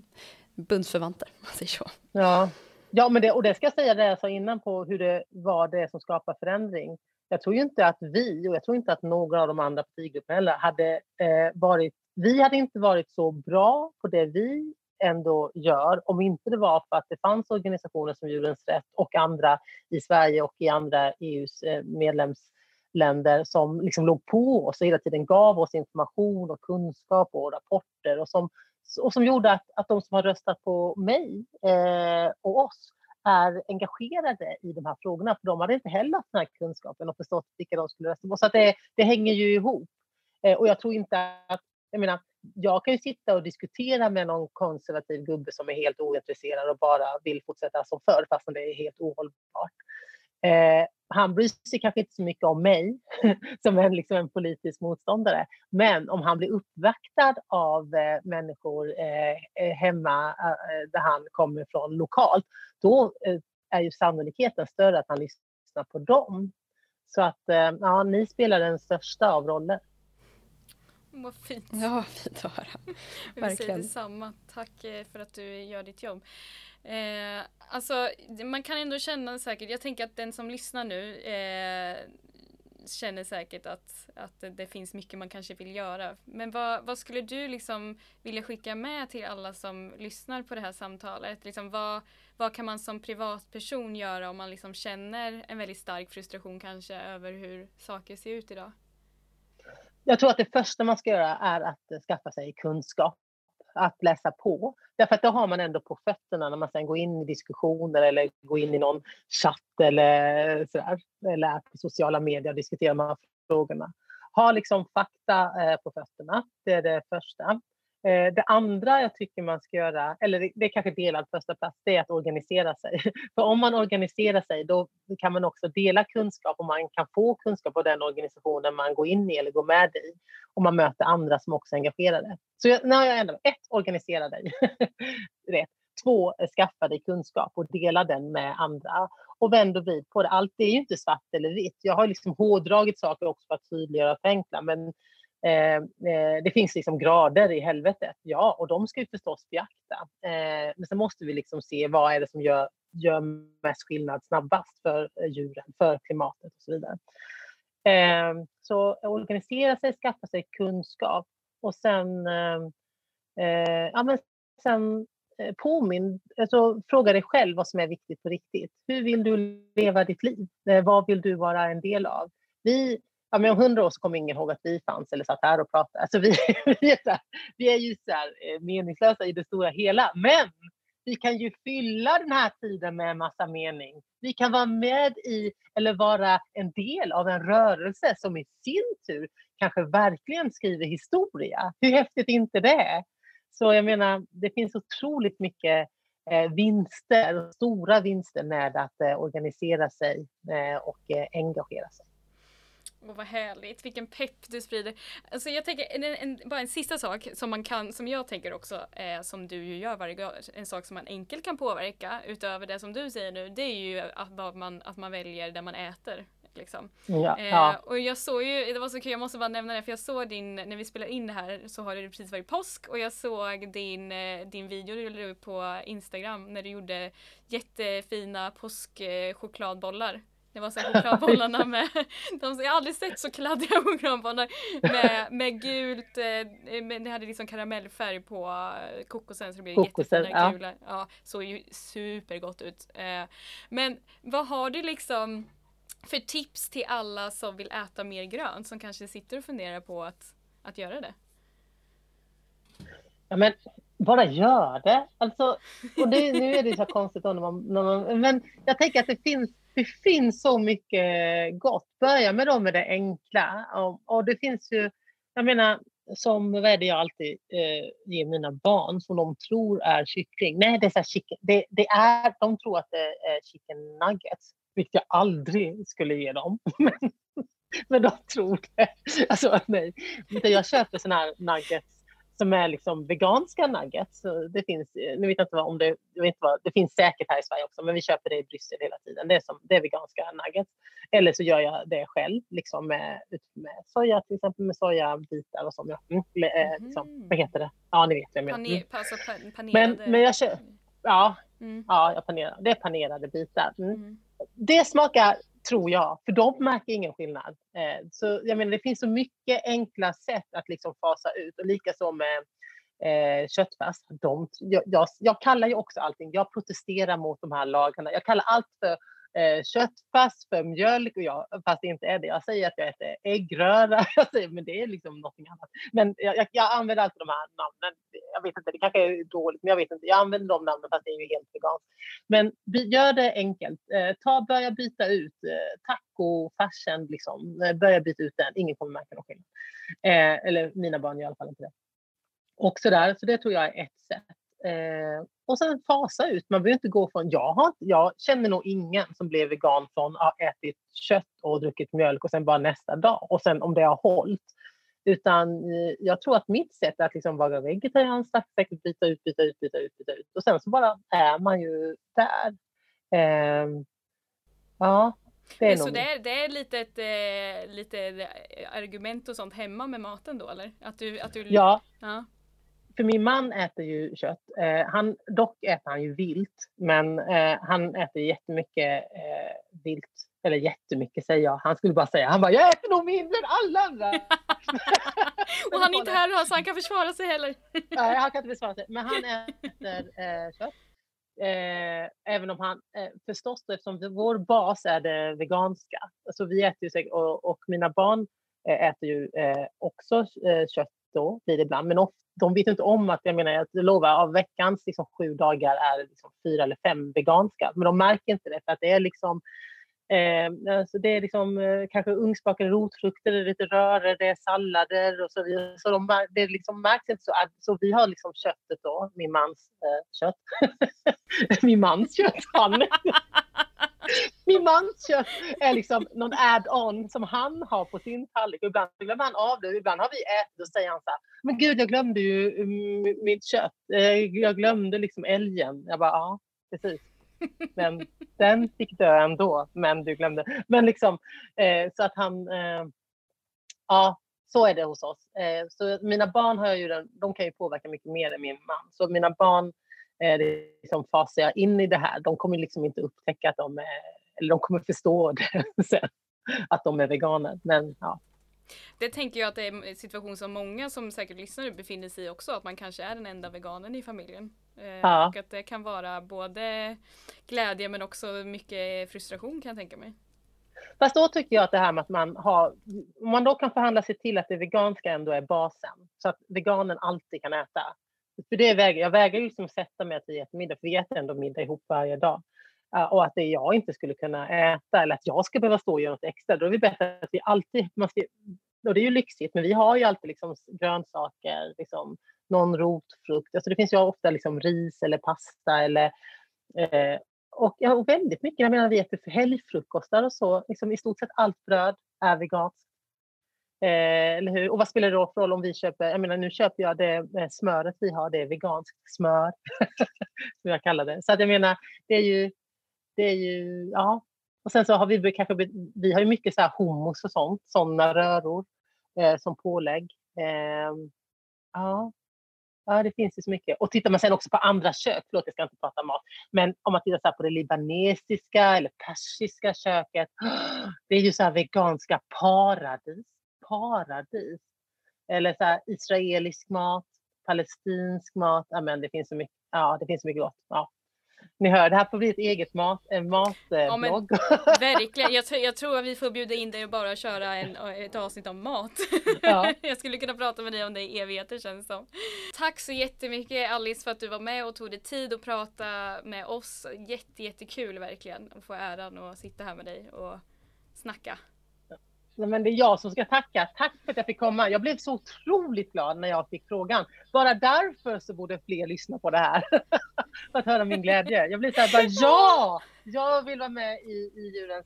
bundsförvanter, om man säger så. Ja, ja men det, och det ska jag säga det jag sa innan på hur det var det som skapar förändring. Jag tror ju inte att vi, och jag tror inte att några av de andra partigrupperna heller, hade eh, varit vi hade inte varit så bra på det vi ändå gör om inte det var för att det fanns organisationer som Djurens Rätt och andra i Sverige och i andra EUs eh, medlemsländer som liksom låg på oss och hela tiden gav oss information och kunskap och rapporter och som, och som gjorde att, att de som har röstat på mig eh, och oss är engagerade i de här frågorna, för de hade inte heller haft den här kunskapen och förstått vilka de skulle rösta på. Så att det, det hänger ju ihop. Eh, och jag tror inte att, jag menar, jag kan ju sitta och diskutera med någon konservativ gubbe som är helt ointresserad och bara vill fortsätta som förr fastän det är helt ohållbart. Eh, han bryr sig kanske inte så mycket om mig som en, liksom en politisk motståndare. Men om han blir uppvaktad av eh, människor eh, eh hemma eh, eh, där han kommer ifrån lokalt, då eh, är ju sannolikheten större att han lyssnar på dem. Så att eh, ja, ni spelar den största av roller. Vad fint. Ja, fint att höra. Jag vill säga detsamma. Tack eh, för att du gör ditt jobb. Eh, alltså, man kan ändå känna säkert, jag tänker att den som lyssnar nu, eh, känner säkert att, att det finns mycket man kanske vill göra. Men vad, vad skulle du liksom vilja skicka med till alla som lyssnar på det här samtalet? Liksom vad, vad kan man som privatperson göra om man liksom känner en väldigt stark frustration kanske över hur saker ser ut idag? Jag tror att det första man ska göra är att eh, skaffa sig kunskap att läsa på. Därför att då har man ändå på fötterna när man sen går in i diskussioner eller går in i någon chatt eller sådär, eller är på sociala medier och diskuterar de här frågorna. Ha liksom fakta eh, på fötterna, det är det första. Eh, det andra jag tycker man ska göra, eller det är kanske delad första plats, det är att organisera sig. För om man organiserar sig då kan man också dela kunskap och man kan få kunskap av den organisationen man går in i eller går med i. Och man möter andra som också är engagerade. Så jag, när jag ändå, ett, organisera dig. Rätt. Två, skaffa dig kunskap och dela den med andra. Och vänd och vrid på det. Allt är ju inte svart eller vitt. Jag har liksom hårdragit saker också för att tydliggöra och förenkla. Men Eh, eh, det finns liksom grader i helvetet, ja, och de ska ju förstås beakta. Eh, men sen måste vi liksom se vad är det som gör, gör mest skillnad snabbast för eh, djuren, för klimatet och så vidare. Ehm, så organisera sig, skaffa sig kunskap och sen, ehm, ja, men sen påminn, alltså, fråga dig själv vad som är viktigt på riktigt. Hur vill du leva ditt liv? Vad vill du vara en del av? Vi ja, men om hundra år så kommer ingen ihåg att vi fanns eller satt här och pratade. Alltså vi, vi, är, här, vi är ju så här, eh, meningslösa i det stora hela. Men vi kan ju fylla den här tiden med en massa mening. Vi kan vara med i, eller vara en del av en rörelse som i sin tur kanske verkligen skriver historia. Hur häftigt är inte det? Så jag menar, det finns otroligt mycket eh, vinster, stora vinster med att eh, organisera sig och engagera sig. Och vad härligt, vilken pepp du sprider. Alltså jag tänker, en, en, bara en sista sak som man kan, som jag tänker också, eh, som du ju gör varje gång, en sak som man enkelt kan påverka utöver det som du säger nu, det är ju att man, att man väljer där man äter. Liksom. Ja, eh, ja. Och jag såg ju, det var så kul, jag måste bara nämna det, för jag såg din, när vi spelar in det här så har det precis varit påsk och jag såg din, eh, din video du la upp på Instagram när du gjorde jättefina påskchokladbollar. Det var så chokladbollarna med, de, jag har aldrig sett så kladdiga chokladbollar med, med gult, eh, med, det hade liksom karamellfärg på eh, kokosen så det blev Kokosen, jättefina ja. gula. Ja, såg ju supergott ut. Eh, men vad har du liksom för tips till alla som vill äta mer grönt som kanske sitter och funderar på att, att göra det? Ja men bara gör det. Alltså, och det, nu är det så konstigt när man, när man, men jag tänker att det finns det finns så mycket gott. Börja med dem med det enkla. Och, och det finns ju, jag menar, som vad är det jag alltid eh, ger mina barn som de tror är kyckling. Nej, det är, så chicken, det, det, är de tror att det är chicken nuggets, vilket jag aldrig skulle ge dem. men, men de tror det. Alltså nej. Jag köper sådana här nuggets som är liksom veganska nuggets. Det finns, nu vet jag inte om det, jag vet vad, det finns säkert här i Sverige också, men vi köper det i Bryssel hela tiden. Det är, som, det är veganska nuggets. Eller så gör jag det själv, liksom med, med soja, till exempel med sojabitar och så. Mm, mm. Liksom, vad heter det? Ja, ni vet vad jag menar. Mm. Alltså panerade... Men, men jag kör, ja, mm. ja jag panerar. det är panerade bitar. Mm. mm. Det smakar tror jag, för de märker ingen skillnad. Eh, så jag menar, det finns så mycket enkla sätt att liksom fasa ut och likaså med eh, köttfärs. De, jag, jag, jag, kallar ju också allting, jag protesterar mot de här lagarna. Jag kallar allt för eh, köttfärs för mjölk, och jag, fast det inte är det. Jag säger att jag äter äggröra, jag säger, men det är liksom någonting annat. Men jag, jag, jag använder alltid de här namnen. Jag vet inte, det kanske är dåligt, men jag vet inte. Jag använder de namnen fast det är ju helt veganskt. Men gör det enkelt. Eh, ta, börja byta ut eh, tacofärsen, liksom. Eh, börja byta ut den. Ingen kommer märka någon skillnad. Eh, eller mina barn gör i alla fall inte det. Och sådär, så det tror jag är ett sätt. Eh, och sen fasa ut. Man behöver inte gå från... Jag, har, jag känner nog ingen som blev vegan från att ha ätit kött och druckit mjölk och sen bara nästa dag. Och sen om det har hållit. Utan eh, jag tror att mitt sätt är att liksom vara vegetarian, sakta byta ut, byta ut, byta ut, byta ut. Och sen så bara är man ju där. Eh, ja, det är, så det är, det är lite ett eh, lite argument och sånt hemma med maten då eller? Att du, att du, ja. ja för min man äter ju kött. Eh, han, dock äter han ju vilt, men eh, han äter jättemycket eh, vilt. Eller jättemycket säger jag. Han skulle bara säga, han bara, jag äter nog mindre än alla andra. och han är inte här så han kan försvara sig heller. Nej, han kan inte försvara sig. Men han äter eh, kött. Eh, även om han eh, förstås, eftersom vår bas är det veganska. Alltså vi äter ju, och, och mina barn eh, äter ju eh, också kött då, blir det ibland. Men of, de vet inte om att, jag menar, jag lovar, av veckans liksom, sju dagar är liksom fyra eller fem veganska. Men de märker inte det för att det är liksom Eh, alltså det är liksom, eh, kanske ugnsbakade rotfrukter, det är lite röror, det är sallader och så vidare. Så de, det liksom märks inte så. Så vi har liksom köttet då, min mans eh, kött. min mans kött, han. min mans kött är liksom någon add-on som han har på sin tallrik. ibland glömmer han av det. Ibland har vi ätit och säger han så här, men gud jag glömde ju mm, mitt kött. Eh, jag glömde liksom älgen. Jag bara, ja precis. Men den fick dö ändå, men du glömde. Men liksom, eh, så att han... Eh, ja, så är det hos oss. Eh, så mina barn har ju de kan ju påverka mycket mer än min man. Så mina barn eh, liksom fasar jag in i det här. De kommer liksom inte upptäcka att de är, eller de kommer förstå det sen, att de är veganer. Men ja. Det tänker jag att det är en situation som många som säkert lyssnar befinner sig i också, att man kanske är den enda veganen i familjen. Eh, ja. Och att det kan vara både glädje men också mycket frustration kan jag tänka mig. Fast då tycker jag att det här med att man har, om man då kan förhandla sig till att det veganska ändå är basen, så att veganen alltid kan äta. För det väger, jag vägrar ju liksom sätta mig att vi äter middag, för vi äter ändå middag ihop varje dag. Uh, och att det jag inte skulle kunna äta eller att jag ska behöva stå och göra något extra, då är det bättre att vi alltid, man ska, och det är ju lyxigt, men vi har ju alltid liksom grönsaker, liksom, någon rotfrukt. Alltså det finns ju ofta liksom ris eller pasta eller eh, och, ja, och väldigt mycket, jag menar vi äter helgfrukostar och så, liksom i stort sett allt bröd är veganskt. Eh, eller hur? Och vad spelar det då för roll om vi köper, jag menar nu köper jag det eh, smöret vi har, det är veganskt smör, som jag kallar det. Så att jag menar, det är ju, det är ju, ja. Och sen så har vi kanske, vi har ju mycket så här hummus och sånt, sådana röror eh, som pålägg. Eh, ja, Ja, det finns ju så mycket. Och tittar man sen också på andra kök, förlåt jag ska inte prata mat, men om man tittar så på det libanesiska eller persiska köket, det är ju så här veganska paradis. Paradis. Eller så här israelisk mat, palestinsk mat, ja men det finns så mycket, ja det finns så mycket gott. Ja. Ni hör, det här får bli ett eget mat, en matblogg. Ja, verkligen, jag, jag, tror att vi får bjuda in dig och bara köra en, ett avsnitt om mat. Ja. jag skulle kunna prata med dig om det i evigheter känns som. Tack så jättemycket Alice för att du var med och tog dig tid att prata med oss. Jätte, jättekul verkligen att få äran att sitta här med dig och snacka. Men det är jag som ska tacka. Tack för att jag fick komma. Jag blev så otroligt glad när jag fick frågan. Bara därför så borde fler lyssna på det här. för att höra min glädje. Jag blev så här, bara, ja! Jag vill vara med i, i Djurens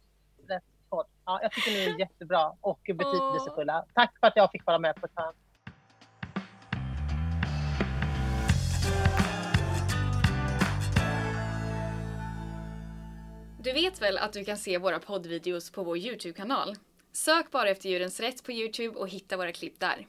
Rättspodd. Ja, jag tycker ni är jättebra och betydelsefulla. Tack för att jag fick vara med på ett hörn. Du vet väl att du kan se våra poddvideos på vår Youtube-kanal? Sök bara efter Djurens Rätt på Youtube och hitta våra klipp där.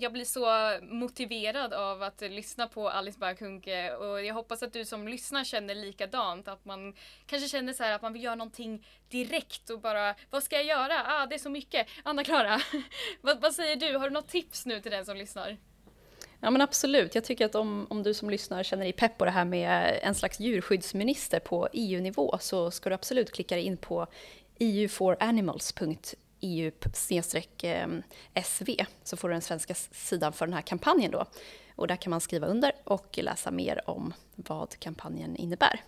Jag blir så motiverad av att lyssna på Alice Bakunke och jag hoppas att du som lyssnar känner likadant. Att man kanske känner så att man vill göra någonting direkt och bara, vad ska jag göra? Ah, det är så mycket. Anna-Klara, vad, vad säger du? Har du något tips nu till den som lyssnar? Ja men absolut, jag tycker att om, om du som lyssnar känner dig pepp på det här med en slags djurskyddsminister på EU-nivå så ska du absolut klicka dig in på eu4animals.eu-sv ehm, så får du den svenska sidan för den här kampanjen då. Och där kan man skriva under och läsa mer om vad kampanjen innebär.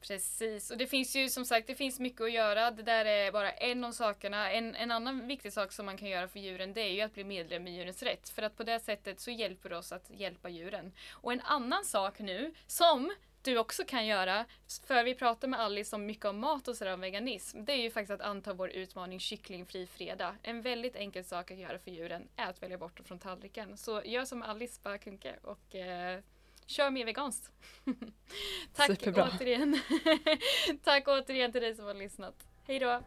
Precis, och det finns ju som sagt det finns mycket att göra. Det där är bara en av sakerna. En, en annan viktig sak som man kan göra för djuren det är ju att bli medlem i Djurens Rätt. För att på det sättet så hjälper det oss att hjälpa djuren. Och en annan sak nu som du också kan göra, för vi pratar med Alice om mycket om mat och sådär om veganism, det är ju faktiskt att anta vår utmaning kycklingfri fredag. En väldigt enkel sak att göra för djuren är att välja bort dem från tallriken. Så gör som Alice Bakunke och eh, kör mer veganskt. Tack Superbra. återigen. Tack återigen till dig som har lyssnat. Hej då!